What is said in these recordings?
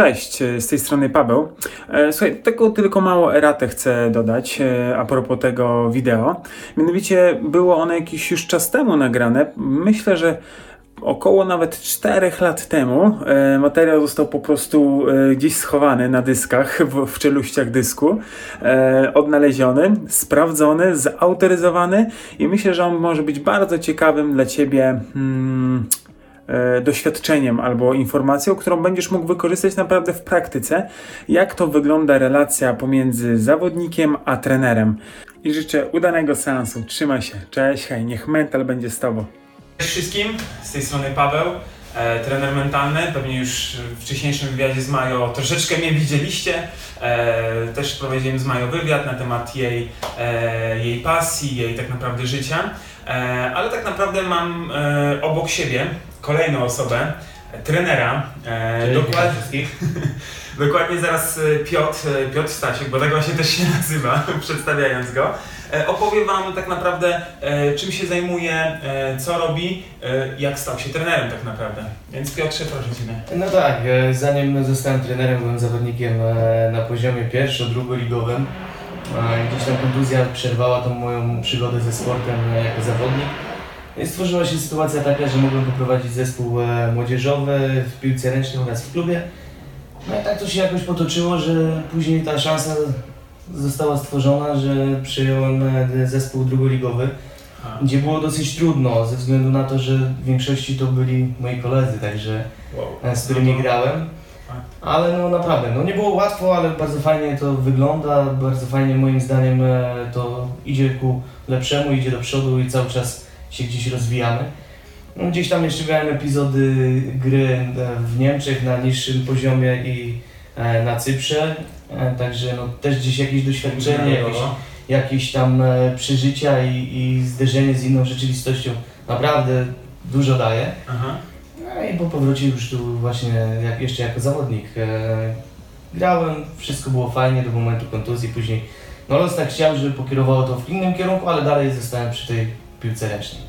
Cześć, e, z tej strony Paweł. E, słuchaj, tego tylko mało eratę chcę dodać e, a propos tego wideo. Mianowicie było ono jakiś już czas temu nagrane. Myślę, że około nawet 4 lat temu materiał został po prostu gdzieś schowany na dyskach, w, czeluściach dysku, odnaleziony, sprawdzony, zautoryzowany i myślę, że on może być bardzo ciekawym dla Ciebie. Hmm, doświadczeniem albo informacją, którą będziesz mógł wykorzystać naprawdę w praktyce, jak to wygląda relacja pomiędzy zawodnikiem a trenerem. I życzę udanego seansu. Trzymaj się. Cześć, hej, niech mental będzie z Tobą. Cześć wszystkim, z tej strony Paweł, e, trener mentalny. Pewnie już w wcześniejszym wywiadzie z Majo troszeczkę mnie widzieliście. E, też prowadziłem z Majo wywiad na temat jej, e, jej pasji, jej tak naprawdę życia. E, ale tak naprawdę mam e, obok siebie kolejną osobę, trenera. E, dokładnie, dokładnie zaraz Piotr, Piotr Stasiek, bo tak właśnie też się nazywa, przedstawiając go. Opowie Wam tak naprawdę, czym się zajmuje, co robi, jak stał się trenerem tak naprawdę. Więc Piotrze, proszę Ciebie. No tak, zanim zostałem trenerem, byłem zawodnikiem na poziomie pierwszo-drugoligowym. Gdzieś tam kontuzja przerwała tą moją przygodę ze sportem jako zawodnik. I stworzyła się sytuacja taka, że mogłem poprowadzić zespół e, młodzieżowy w piłce ręcznej oraz w klubie. No i tak to się jakoś potoczyło, że później ta szansa została stworzona, że przyjąłem e, zespół drugoligowy, gdzie było dosyć trudno ze względu na to, że w większości to byli moi koledzy, także wow. E, z którymi no grałem. Ale no naprawdę, no nie było łatwo, ale bardzo fajnie to wygląda, bardzo fajnie moim zdaniem to idzie ku lepszemu, idzie do przodu i cały czas się gdzieś rozwijamy. No, gdzieś tam jeszcze miałem epizody gry e, w Niemczech na niższym poziomie i e, na Cyprze, e, także no, też gdzieś jakieś doświadczenie, jakieś, jakieś tam przeżycia i, i zderzenie z inną rzeczywistością naprawdę dużo daje. Aha. No i po powrocie już tu właśnie jak, jeszcze jako zawodnik grałem, wszystko było fajnie do momentu kontuzji, później no los tak chciał, żeby pokierowało to w innym kierunku, ale dalej zostałem przy tej piłce ręcznej.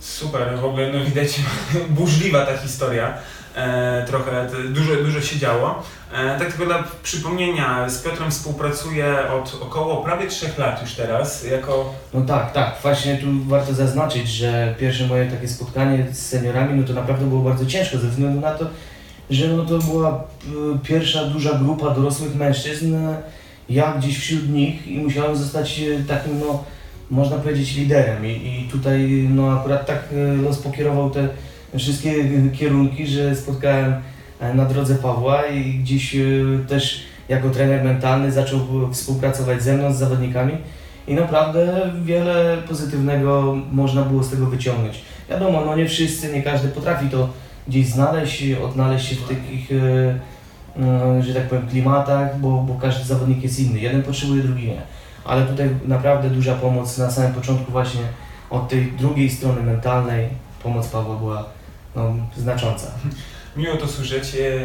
Super, w ogóle no widać burzliwa ta historia. E, trochę dużo, dużo się działo. E, tak tylko dla przypomnienia, z Piotrem współpracuję od około prawie 3 lat już teraz, jako... No tak, tak, właśnie tu warto zaznaczyć, że pierwsze moje takie spotkanie z seniorami, no to naprawdę było bardzo ciężko ze względu na to, że no to była y, pierwsza duża grupa dorosłych mężczyzn, ja gdzieś wśród nich i musiałem zostać y, takim no można powiedzieć, liderem. I, I tutaj no, akurat tak e, los pokierował te wszystkie kierunki, że spotkałem e, na drodze Pawła i gdzieś e, też jako trener mentalny zaczął współpracować ze mną, z zawodnikami i naprawdę wiele pozytywnego można było z tego wyciągnąć. Wiadomo, no nie wszyscy, nie każdy potrafi to gdzieś znaleźć, odnaleźć się w takich, że tak powiem, klimatach, bo, bo każdy zawodnik jest inny. Jeden potrzebuje, drugi nie ale tutaj naprawdę duża pomoc na samym początku właśnie od tej drugiej strony mentalnej, pomoc Pawła była no, znacząca. Miło to słyszeć. E,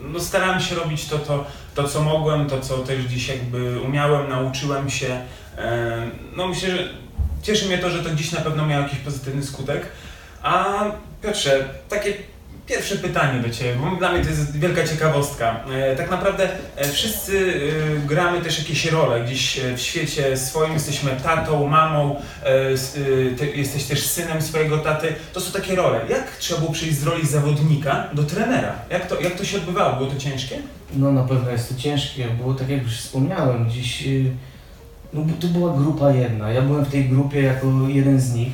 no, starałem się robić to, to, to, co mogłem, to, co też gdzieś jakby umiałem, nauczyłem się. E, no myślę, że cieszy mnie to, że to gdzieś na pewno miało jakiś pozytywny skutek. A Piotrze, takie Pierwsze pytanie do Ciebie, bo dla mnie to jest wielka ciekawostka. E, tak naprawdę e, wszyscy e, gramy też jakieś role gdzieś w świecie swoim. Jesteśmy tatą, mamą, jesteś też synem swojego taty. To są takie role. Jak trzeba było przejść z roli zawodnika do trenera? Jak to, jak to się odbywało? Było to ciężkie? No na pewno jest to ciężkie, bo tak jak już wspomniałem, gdzieś no, to była grupa jedna. Ja byłem w tej grupie jako jeden z nich.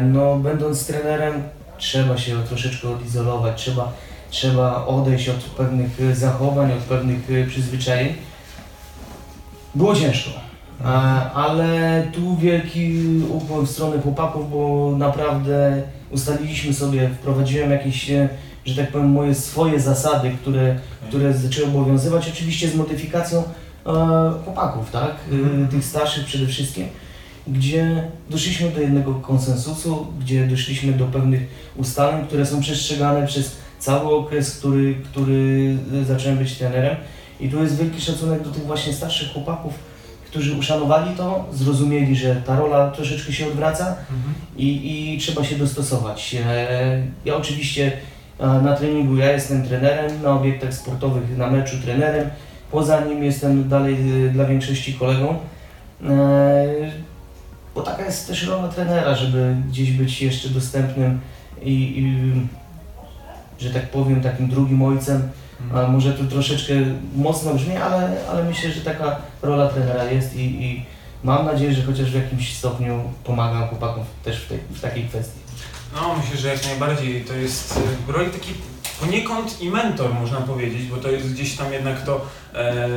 No będąc trenerem trzeba się troszeczkę odizolować, trzeba, trzeba odejść od pewnych zachowań, od pewnych y, przyzwyczajeń. Było ciężko, ale tu wielki ukłon w stronę chłopaków, bo naprawdę ustaliliśmy sobie, wprowadziłem jakieś, że tak powiem, moje swoje zasady, które, które zaczęły obowiązywać, oczywiście z modyfikacją e, chłopaków, tak, mhm. tych starszych przede wszystkim gdzie doszliśmy do jednego konsensusu, gdzie doszliśmy do pewnych ustaleń, które są przestrzegane przez cały okres, który, który zacząłem być trenerem. I tu jest wielki szacunek do tych właśnie starszych chłopaków, którzy uszanowali to, zrozumieli, że ta rola troszeczkę się odwraca mhm. i, i trzeba się dostosować. E, ja oczywiście A Na treningu ja jestem trenerem, na obiektach sportowych, na meczu trenerem. Poza nim jestem dalej dla większości kolegą. Bo taka jest też rola trenera, żeby gdzieś być jeszcze dostępnym i, i że tak powiem, takim drugim ojcem. A może to troszeczkę mocno brzmi, ale, ale myślę, że taka rola trenera jest i, i mam nadzieję, że chociaż w jakimś stopniu pomagam chłopakom też w, tej, w takiej kwestii. No, myślę, że jak najbardziej to jest e, roli taki poniekąd i mentor, można powiedzieć, bo to jest gdzieś tam jednak to e,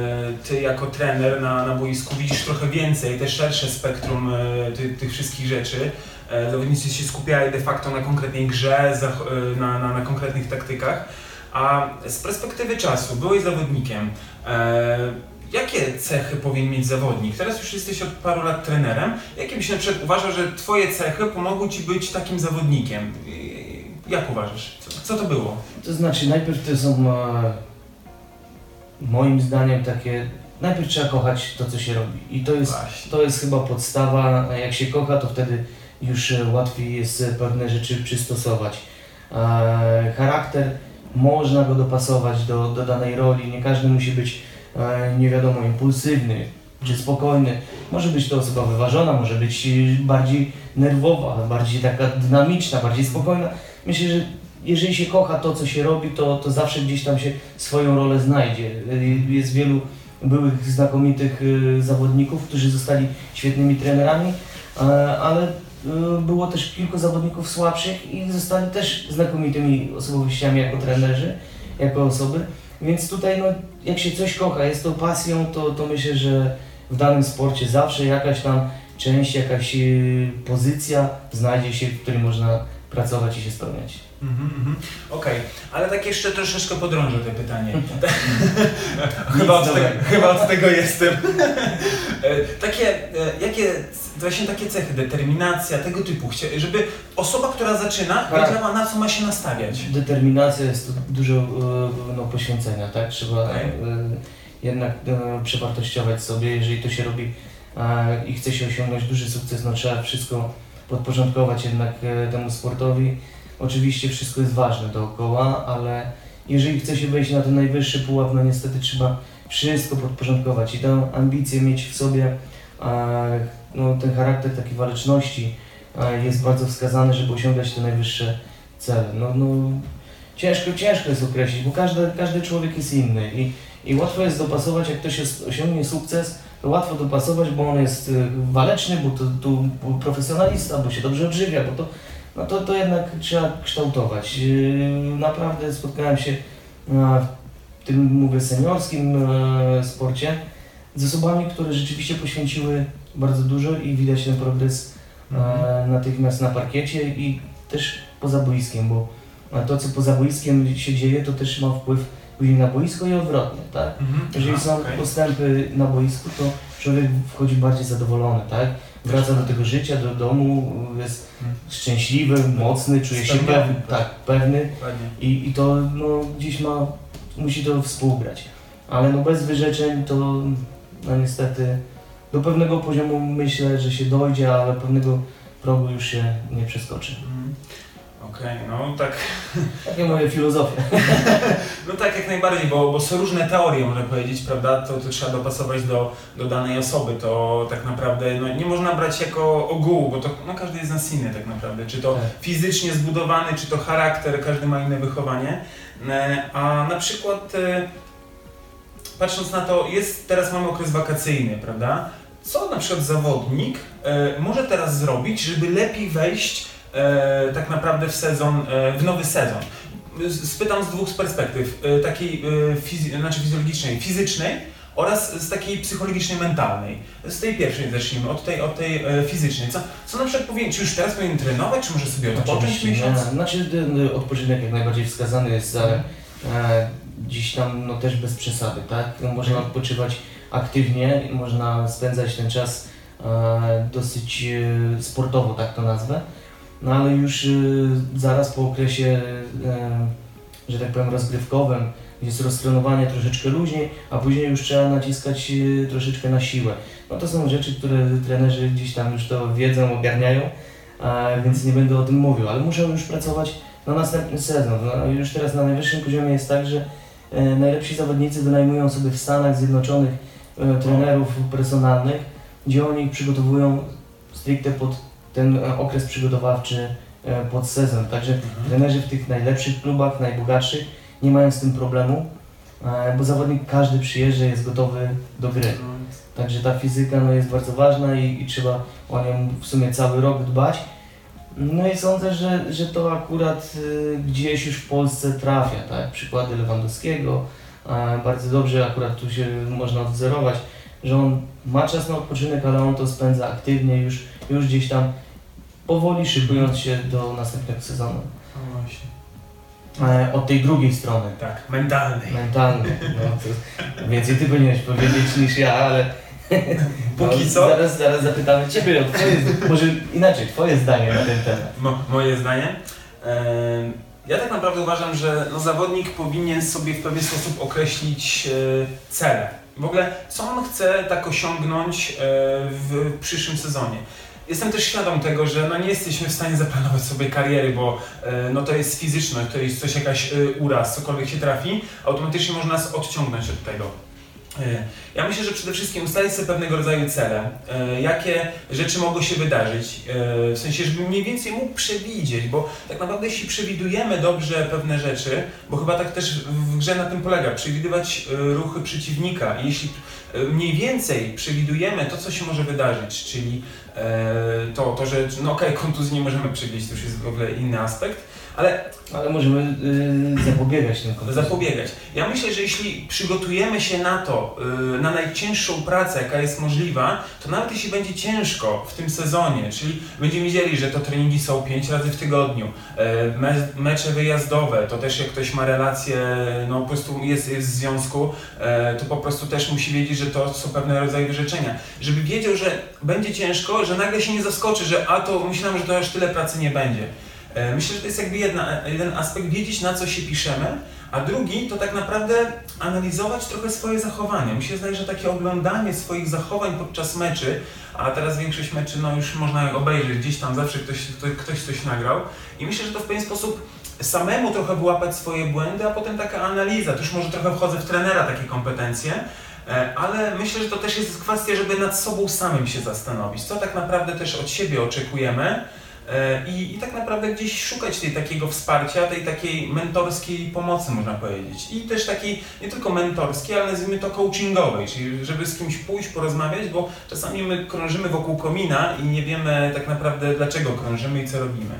ty jako trener na, na boisku widzisz trochę więcej, też szersze spektrum e, ty, tych wszystkich rzeczy. E, zawodnicy się skupiali de facto na konkretnej grze, zach- e, na, na, na konkretnych taktykach. A z perspektywy czasu, byłeś zawodnikiem, e, jakie cechy powinien mieć zawodnik? Teraz już jesteś od paru lat trenerem. Jakie byś na przykład uważał, że twoje cechy pomogły ci być takim zawodnikiem? Jak uważasz? Co, co to było? To znaczy, najpierw to są e, moim zdaniem takie. Najpierw trzeba kochać to, co się robi. I to jest, Właśnie. to jest chyba podstawa. Jak się kocha, to wtedy już e, łatwiej jest e, pewne rzeczy przystosować. E, charakter można go dopasować do, do danej roli. Nie każdy musi być, e, nie wiadomo, impulsywny czy spokojny. Może być to osoba wyważona, może być e, bardziej nerwowa, bardziej taka dynamiczna, bardziej spokojna. Myślę, że jeżeli się kocha to, co się robi, to, to zawsze gdzieś tam się swoją rolę znajdzie. Y, Jest wielu byłych znakomitych y, zawodników, którzy zostali świetnymi trenerami, ale y, było też kilku zawodników słabszych i zostali też znakomitymi osobowościami jako trenerzy, jako osoby. Więc tutaj, no, jak się coś kocha, jest to pasją, to, to myślę, że w danym sporcie zawsze jakaś tam część, jakaś pozycja znajdzie się, w której można pracować i się spełniać. Mhm, mhm. Okej, ale tak jeszcze troszeczkę podrążę to pytanie. chyba, od te, dobrego. chyba od tego jestem. E, takie, e, jakie, właśnie takie cechy, determinacja, tego typu, żeby osoba, która zaczyna, Tak. wiedziała na co ma się nastawiać. Determinacja jest dużo e, no, poświęcenia, tak? Trzeba e, jednak przewartościować sobie, jeżeli to się robi i chce się osiągnąć duży sukces, no trzeba wszystko podporządkować jednak e, temu sportowi. Oczywiście wszystko jest ważne dookoła, ale jeżeli chce się wejść na ten najwyższy pułap, no niestety trzeba wszystko podporządkować i tę ambicję mieć w sobie, no, ten charakter takiej waleczności jest bardzo wskazany, żeby osiągać te najwyższe cele. No, no, ciężko, ciężko jest określić, bo każdy, każdy człowiek jest inny i, i łatwo jest dopasować, jak ktoś osiągnie sukces, łatwo dopasować, bo on jest y, waleczny, bo to, to profesjonalista, bo się dobrze odżywia, bo to, no to, to jednak trzeba kształtować. Yy, Naprawdę spotkałem się w tym, mówię, seniorskim e, sporcie z osobami, które rzeczywiście poświęciły bardzo dużo i widać ten progres e, natychmiast na parkiecie i też poza boiskiem, bo to, co poza boiskiem się dzieje, to też ma wpływ później na boisko i odwrotnie, tak? Mhm. Jeżeli są okej. postępy na boisku, to człowiek wchodzi bardziej zadowolony, tak? Wraca do tego życia, do domu, jest Mhm. szczęśliwy, mocny, czuje się pewny, tak. tak, pewny i, i to no, gdzieś ma, musi to współgrać. Ale no bez wyrzeczeń to no niestety do pewnego poziomu myślę, że się dojdzie, ale pewnego progu już się nie przeskoczy. Mhm. Okej, no tak. Takie moje filozofie. No tak, jak najbardziej, bo, bo są różne teorie, można powiedzieć, prawda? To, to trzeba dopasować do, do danej osoby. To tak naprawdę no, nie można brać jako ogółu, bo to no, każdy jest nas inny tak naprawdę. Czy to Tak. fizycznie zbudowany, czy to charakter, każdy ma inne wychowanie. E, A na przykład e, patrząc na to, jest teraz mamy okres wakacyjny, prawda? Co na przykład zawodnik e, może teraz zrobić, żeby lepiej wejść e, tak naprawdę w sezon, e, w nowy sezon? Spytam z dwóch z perspektyw, e, takiej e, fizy- znaczy fizjologicznej, fizycznej oraz z takiej psychologicznej, mentalnej. Z tej pierwszej zacznijmy, od tej, od tej e, fizycznej. Co, co na przykład powinien, czy już teraz powinien trenować, czy może sobie odpocząć Oczywiście, miesiąc? Znaczy ten odpoczynek jak najbardziej wskazany jest, ale e, gdzieś tam no, też bez przesady, tak? No, można Mhm. odpoczywać aktywnie, można spędzać ten czas e, dosyć e, sportowo, tak to nazwę. No ale już e, zaraz po okresie, e, że tak powiem, rozgrywkowym, gdzie jest roztrenowanie troszeczkę luźniej, a później już trzeba naciskać e, troszeczkę na siłę. No to są rzeczy, które trenerzy gdzieś tam już to wiedzą, ogarniają, więc nie będę o tym mówił, ale muszę już pracować na następny sezon. No, już teraz na najwyższym poziomie jest tak, że e, najlepsi zawodnicy wynajmują sobie w Stanach Zjednoczonych e, trenerów personalnych, gdzie oni przygotowują stricte pod ten e, okres przygotowawczy e, pod sezon. Także Mhm. trenerzy w tych najlepszych klubach, najbogatszych nie mają z tym problemu, e, bo zawodnik każdy przyjeżdża i jest gotowy do gry. Także ta fizyka no, jest bardzo ważna i, i trzeba o nią w sumie cały rok dbać. No i sądzę, że, że to akurat gdzieś już w Polsce trafia, tak? Przykłady Lewandowskiego, bardzo dobrze akurat tu się można odwzorować, że on ma czas na odpoczynek, ale on to spędza aktywnie już, już gdzieś tam powoli szykując się do następnego sezonu. No właśnie. E, od tej drugiej strony, Tak, mentalnej. mentalnej. No, to więcej ty powinieneś powiedzieć niż ja, ale Póki no, co. Zaraz, zaraz zapytamy Ciebie o twoje, może inaczej, Twoje zdanie na ten temat. Mo, moje zdanie. Em, Ja tak naprawdę uważam, że no, zawodnik powinien sobie w pewien sposób określić e, cele. W ogóle, co on chce tak osiągnąć e, w przyszłym sezonie. Jestem też świadom tego, że no, nie jesteśmy w stanie zaplanować sobie kariery, bo e, no, to jest fizyczność, to jest coś, jakaś e, uraz, cokolwiek się trafi, automatycznie można nas odciągnąć od tego. E, Ja myślę, że przede wszystkim ustalić sobie pewnego rodzaju cele, jakie rzeczy mogą się wydarzyć, w sensie, żeby mniej więcej mógł przewidzieć, bo tak naprawdę jeśli przewidujemy dobrze pewne rzeczy, bo chyba tak też w grze na tym polega, przewidywać ruchy przeciwnika jeśli mniej więcej przewidujemy to, co się może wydarzyć, czyli e, to, to że no okej, kontuzji nie możemy przewidzieć, to już jest w ogóle inny aspekt, ale Ale możemy y, zapobiegać tym kontuzjom. zapobiegać. Ja myślę, że jeśli przygotujemy się na to, yy, na najcięższą pracę, jaka jest możliwa, to nawet jeśli będzie ciężko w tym sezonie, czyli będziemy wiedzieli, że to treningi są 5 razy w tygodniu, yy, me, mecze wyjazdowe, to też jak ktoś ma relacje, no po prostu jest, jest w związku, yy, to po prostu też musi wiedzieć, że to są pewne rodzaje wyrzeczenia. Żeby wiedział, że będzie ciężko, że nagle się nie zaskoczy, że a to myślałem, że to aż tyle pracy nie będzie. E, Myślę, że to jest jakby jedna, jeden aspekt, wiedzieć na co się piszemy, a drugi to tak naprawdę analizować trochę swoje zachowanie. Mi się zdaje, że takie oglądanie swoich zachowań podczas meczy, a teraz większość meczy no już można obejrzeć, gdzieś tam zawsze ktoś, ktoś, coś nagrał. I myślę, że to w pewien sposób samemu trochę wyłapać swoje błędy, a potem taka analiza, to już może trochę wchodzę w trenera takie kompetencje, e, ale myślę, że to też jest kwestia, żeby nad sobą samym się zastanowić, co tak naprawdę też od siebie oczekujemy, E, I, I tak naprawdę gdzieś szukać tej takiego wsparcia, tej takiej mentorskiej pomocy, można powiedzieć. I też takiej nie tylko mentorskiej, ale nazwijmy to coachingowej, czyli żeby z kimś pójść, porozmawiać, bo czasami my krążymy wokół komina i nie wiemy tak naprawdę dlaczego krążymy i co robimy.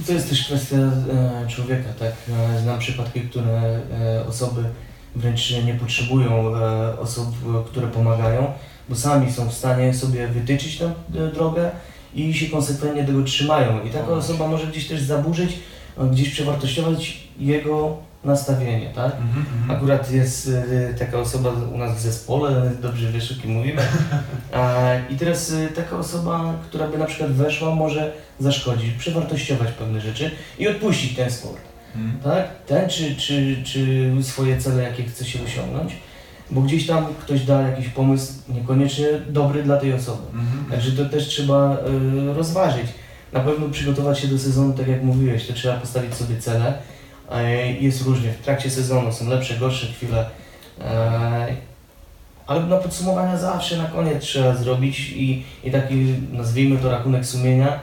I to jest też kwestia e, człowieka, tak? E, znam przypadki, które e, osoby wręcz nie potrzebują e, osób, e, które pomagają, bo sami są w stanie sobie wytyczyć tę e, drogę i się konsekwentnie tego trzymają. I taka osoba może gdzieś też zaburzyć, e, gdzieś przewartościować jego nastawienie, tak? Mhm, mhm. Akurat jest y, taka osoba u nas w zespole, dobrze wiesz o kim mówimy. A, I teraz y, taka osoba, która by na przykład weszła, może zaszkodzić, przewartościować pewne rzeczy i odpuścić ten sport. Mhm. Tak? Ten czy, czy, czy swoje cele, jakie chce się osiągnąć, bo gdzieś tam ktoś da jakiś pomysł niekoniecznie dobry dla tej osoby. Mhm. Także to też trzeba y, rozważyć. Na pewno przygotować się do sezonu, tak jak mówiłeś, to trzeba postawić sobie cele. E, Jest różnie, w trakcie sezonu są lepsze, gorsze chwile. E, Ale na podsumowania zawsze na koniec trzeba zrobić i, i taki, nazwijmy to rachunek sumienia,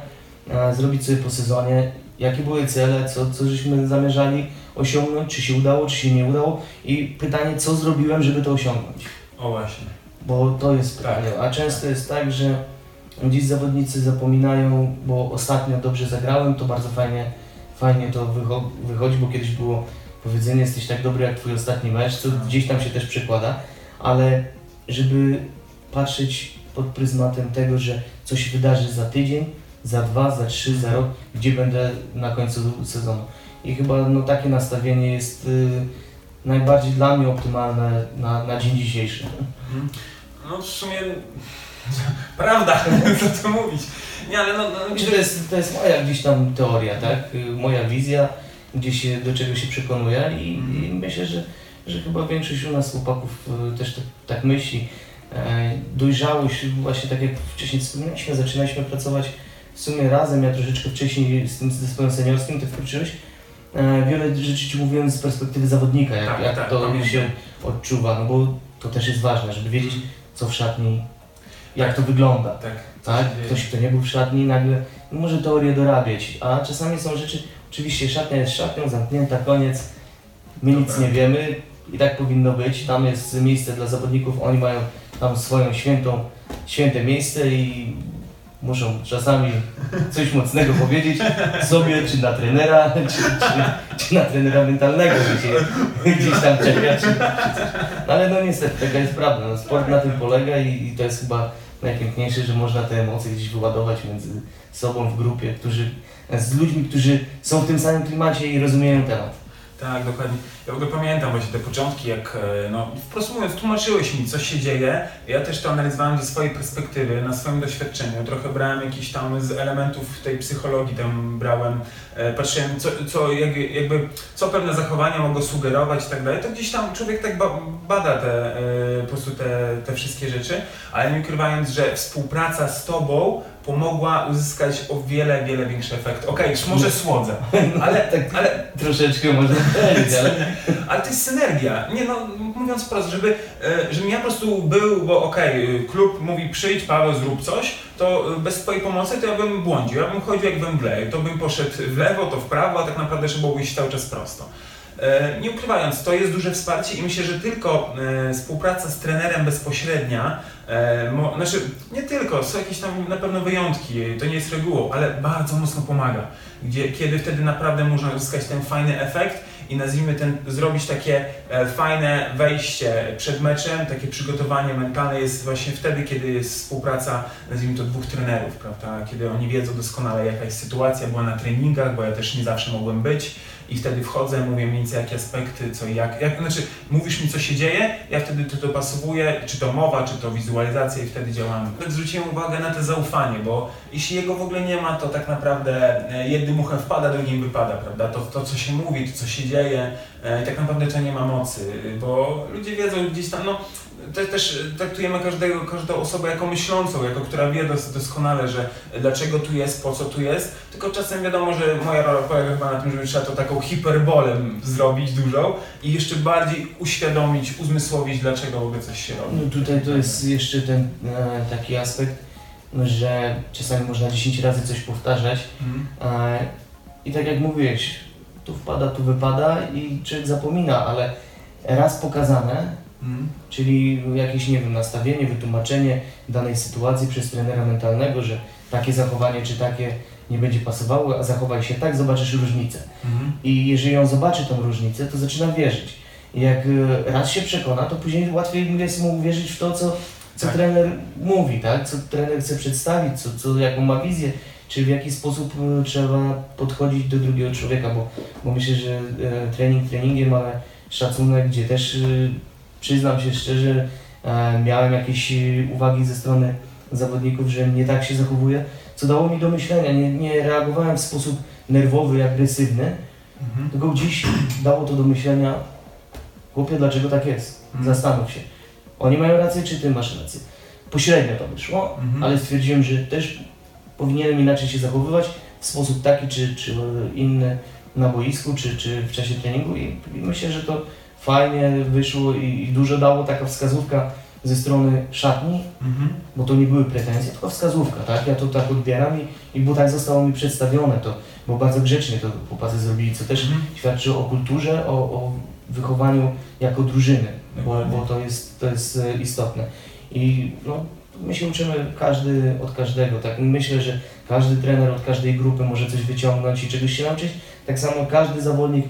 zrobić sobie po sezonie, jakie były cele, co, co żeśmy zamierzali osiągnąć, czy się udało, czy się nie udało i pytanie, co zrobiłem, żeby to osiągnąć. O właśnie. Bo to jest Tak. pytanie. A często jest tak, że dziś zawodnicy zapominają, bo ostatnio dobrze zagrałem, to bardzo fajnie, fajnie to wycho- wychodzi, bo kiedyś było powiedzenie, jesteś tak dobry jak twój ostatni mecz, co gdzieś tam się też przekłada, ale żeby patrzeć pod pryzmatem tego, że coś się wydarzy za tydzień, za dwa, za trzy, za rok, gdzie będę na końcu sezonu. I chyba no, takie nastawienie jest y, najbardziej dla mnie optymalne na, na dzień dzisiejszy. Mhm. No w sumie prawda, co tu mówić. Nie, ale no, no Znaczy, myślę, to, jest, to jest moja gdzieś tam teoria, tak? Y, Moja wizja, gdzie się, do czego się przekonuję i, i myślę, że, że chyba większość u nas chłopaków y, też tak, tak myśli. E, Dojrzałość, właśnie tak jak wcześniej wspomnieliśmy, zaczynaliśmy pracować w sumie razem, ja troszeczkę wcześniej z tym zespołem seniorskim, ty wkroczyłeś e, wiele rzeczy Ci mówiłem z perspektywy zawodnika, jak, Tak, jak tak, to pamiętam. się odczuwa, no bo to też jest ważne, żeby wiedzieć co w szatni, jak to wygląda. Tak, Tak? dzieje. Ktoś, kto nie był w szatni, nagle może teorię dorabiać, a czasami są rzeczy, oczywiście szatnia jest szatnią, zamknięta, koniec, my nic Dobra. nie wiemy i tak powinno być, tam jest miejsce dla zawodników, oni mają tam swoją świętą, święte miejsce i muszą czasami coś mocnego powiedzieć sobie, czy na trenera, czy, czy, czy na trenera mentalnego, gdzieś tam czeka, czy, czy. No ale no niestety, taka jest prawda, no, sport na tym polega i, i to jest chyba najpiękniejsze, że można te emocje gdzieś wyładować między sobą w grupie, którzy, z ludźmi, którzy są w tym samym klimacie i rozumieją temat. Tak, dokładnie. Ja w ogóle pamiętam właśnie te początki, jak, e, no, wprost mówiąc, tłumaczyłeś mi, co się dzieje. Ja też to analizowałem ze swojej perspektywy, na swoim doświadczeniu. Trochę brałem jakiś tam z elementów tej psychologii, tam brałem, e, patrzyłem, co, co, jak, jakby, co pewne zachowania mogą sugerować i tak dalej. To gdzieś tam człowiek tak ba bada te, e, po prostu te, te wszystkie rzeczy, ale nie ukrywając, że współpraca z Tobą pomogła uzyskać o wiele, wiele większy efekt. Okej, już może słodzę, ale, tak ale troszeczkę można powiedzieć, ale ale to jest synergia. Nie no, mówiąc wprost, żeby, e, żebym ja po prostu był, bo okej, e, klub mówi przyjdź, Paweł, zrób coś, to e, bez twojej pomocy to ja bym błądził, ja bym chodził jak we mgle, to bym poszedł w lewo, to w prawo, a tak naprawdę trzeba było iść cały czas prosto. E, Nie ukrywając, to jest duże wsparcie i myślę, że tylko e, współpraca z trenerem bezpośrednia, e, mo, znaczy nie tylko, są jakieś tam na pewno wyjątki, to nie jest regułą, ale bardzo mocno pomaga, gdzie, kiedy wtedy naprawdę można uzyskać ten fajny efekt i nazwijmy ten, zrobić takie e, fajne wejście przed meczem, takie przygotowanie mentalne jest właśnie wtedy, kiedy jest współpraca, nazwijmy to dwóch trenerów, prawda, kiedy oni wiedzą doskonale jakaś sytuacja. Była na treningach, bo ja też nie zawsze mogłem być i wtedy wchodzę, mówię mniej więcej jakie aspekty, co i jak, jak, znaczy mówisz mi co się dzieje, ja wtedy to dopasowuję, czy to mowa, czy to wizualizacja i wtedy działamy. Zwróciłem uwagę na to zaufanie, bo jeśli jego w ogóle nie ma, to tak naprawdę e, jednym uchem wpada, drugim wypada, prawda? To, to co się mówi, to co się dzieje e, i tak naprawdę to nie ma mocy, bo ludzie wiedzą gdzieś tam, no te, też traktujemy każdego, każdą osobę jako myślącą, jako która wie dos, doskonale, że dlaczego tu jest, po co tu jest, tylko czasem wiadomo, że moja rola polega chyba na tym, żeby trzeba to taką hiperbolę zrobić dużą i jeszcze bardziej uświadomić, uzmysłowić, dlaczego w ogóle coś się robi. no tutaj to jest jeszcze ten e, taki aspekt, że czasami można 10 razy coś powtarzać Mhm. e, i tak jak mówiłeś, tu wpada, tu wypada i człowiek zapomina, ale raz pokazane, Mhm. czyli jakieś, nie wiem, nastawienie, wytłumaczenie danej sytuacji przez trenera mentalnego, że takie zachowanie czy takie nie będzie pasowało, a zachowaj się tak, zobaczysz różnicę. Mhm. I jeżeli on zobaczy tą różnicę, to zaczyna wierzyć. I jak e, raz się przekona, to później łatwiej jest mu uwierzyć w to, co, co Tak. trener mówi, tak? Co trener chce przedstawić, co, co, jaką ma wizję, czy w jaki sposób e, trzeba podchodzić do drugiego człowieka, bo, bo myślę, że e, trening treningiem, ale szacunek, gdzie też przyznam się szczerze, e, miałem jakieś e, uwagi ze strony zawodników, że nie tak się zachowuje, co dało mi do myślenia. Nie, nie reagowałem w sposób nerwowy, agresywny, Mhm. tylko gdzieś dało to do myślenia, chłopie, dlaczego tak jest? Mhm. Zastanów się. Oni mają rację, czy ty masz rację? Pośrednio to wyszło, Mhm. ale stwierdziłem, że też powinienem inaczej się zachowywać w sposób taki czy, czy inny na boisku, czy, czy w czasie treningu i myślę, że to fajnie wyszło i, i dużo dało taka wskazówka ze strony szatni, Mhm. bo to nie były pretensje, tylko wskazówka, tak? Ja to tak odbieram i, i bo tak zostało mi przedstawione to, bo bardzo grzecznie to chłopacy zrobili, co też Mhm. świadczy o kulturze, o, o wychowaniu jako drużyny, bo, bo to, jest, to jest e, istotne. I no, my się uczymy każdy od każdego, tak? Myślę, że każdy trener od każdej grupy może coś wyciągnąć i czegoś się nauczyć. Tak samo każdy zawodnik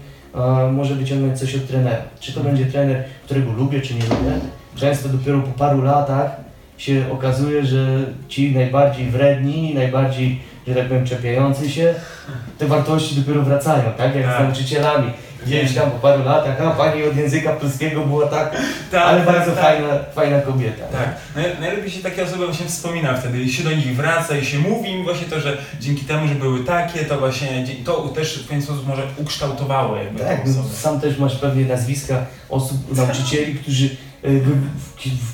może wyciągnąć coś od trenera. Czy to będzie trener, którego lubię, czy nie lubię. Często dopiero po paru latach się okazuje, że ci najbardziej wredni, najbardziej, że tak powiem, czepiający się, te wartości dopiero wracają, tak? Jak Tak. z nauczycielami. Gdzieś tam po paru latach, a pani od języka polskiego była tak, Tak, ale tak, bardzo tak. fajna, fajna kobieta. Tak, Naj- najlepiej się takie osoby właśnie wspomina wtedy i się do nich wraca i się mówi im właśnie to, że dzięki temu, że były takie, to właśnie to też w pewien sposób może ukształtowało jakby Tak, no, sam też masz pewnie nazwiska osób, nauczycieli, którzy w,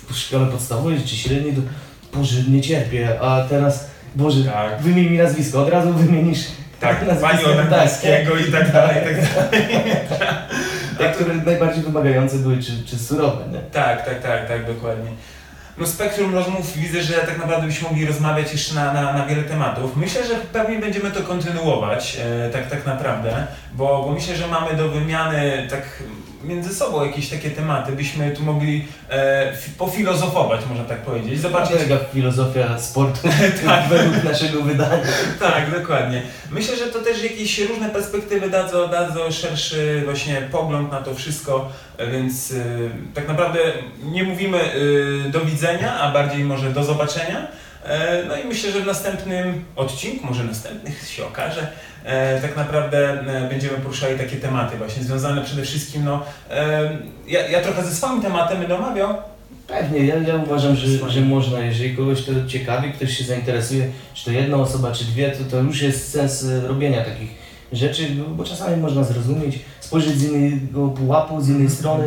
w, w szkole podstawowej czy średniej, to Boże, nie cierpię, a teraz, Boże, Tak, wymień mi nazwisko, od razu wymienisz Tak, Nazwiskiem, pani od tak. angielskiego i tak dalej, i tak dalej. Te, które najbardziej wymagające były, czy, czy surowe, nie? Tak, tak, tak, tak, dokładnie. No spektrum rozmów widzę, że tak naprawdę byśmy mogli rozmawiać jeszcze na, na, na wiele tematów. Myślę, że pewnie będziemy to kontynuować, e, tak, tak naprawdę, bo, bo myślę, że mamy do wymiany tak między sobą jakieś takie tematy, byśmy tu mogli e, fi- pofilozofować, można tak powiedzieć, zobaczyć, Zobaczcie, jaka filozofia sportu tak. według naszego wydania. Tak, dokładnie. Myślę, że to też jakieś różne perspektywy dadzą, dadzą szerszy właśnie pogląd na to wszystko, e, więc y, tak naprawdę nie mówimy y, do widzenia, a bardziej może do zobaczenia. E, No i myślę, że w następnym odcinku, może następnych się okaże, e, tak naprawdę e, będziemy poruszali takie tematy właśnie związane przede wszystkim, no ja, ja trochę ze swoim tematem będę omawiał, Pewnie, ja, ja uważam, że, że można, jeżeli kogoś to ciekawi, ktoś się zainteresuje, czy to jedna osoba, czy dwie, to, to już jest sens robienia takich rzeczy, bo- bo czasami można zrozumieć, spojrzeć z innego pułapu, z innej strony,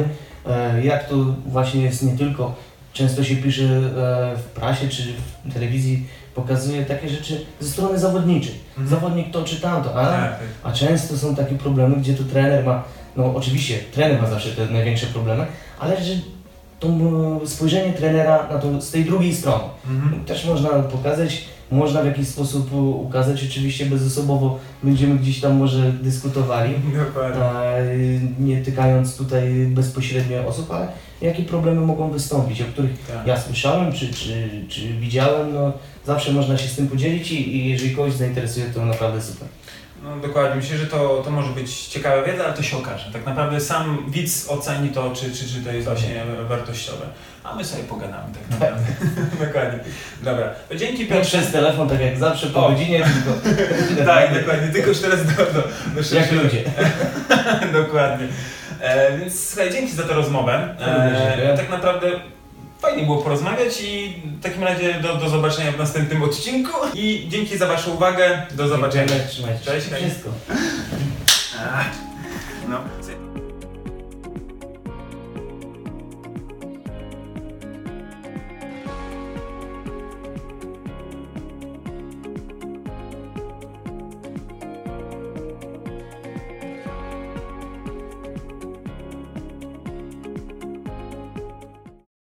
e, jak to właśnie jest nie tylko, często się pisze e, w prasie czy w telewizji, pokazuje takie rzeczy ze strony zawodniczej. Mhm. Zawodnik to czy tamto, a, Tak, tak. a często są takie problemy, gdzie to trener ma, no oczywiście trener ma zawsze te największe problemy, ale że to spojrzenie trenera na to z tej drugiej strony Mhm. też można pokazać, można w jakiś sposób ukazać, oczywiście bezosobowo będziemy gdzieś tam może dyskutowali, Dokładnie. e, nie tykając tutaj bezpośrednio osób, ale jakie problemy mogą wystąpić, o których Tak. ja słyszałem czy, czy, czy widziałem, no zawsze można się z tym podzielić i, i jeżeli kogoś zainteresuje, to naprawdę super. No dokładnie, myślę, że to, to może być ciekawa wiedza, ale to się okaże. Tak naprawdę sam widz oceni to, czy, czy, czy to jest właśnie wartościowe. A my sobie pogadamy tak naprawdę. dokładnie. Dobra, to dzięki Piotr Piotrze. przez telefon, tak jak zawsze po O. godzinie, tylko Tak, dokładnie, tylko już teraz do, do, do jak szerszego- ludzie. Dokładnie. E, więc słuchaj, dzięki za tę rozmowę. Również dziękuję. E, tak naprawdę fajnie było porozmawiać i w takim razie do, do zobaczenia w następnym odcinku. I dzięki za Waszą uwagę. Do zobaczenia. Dziękujemy, Trzymajcie się. Cześć. Wszystko. No.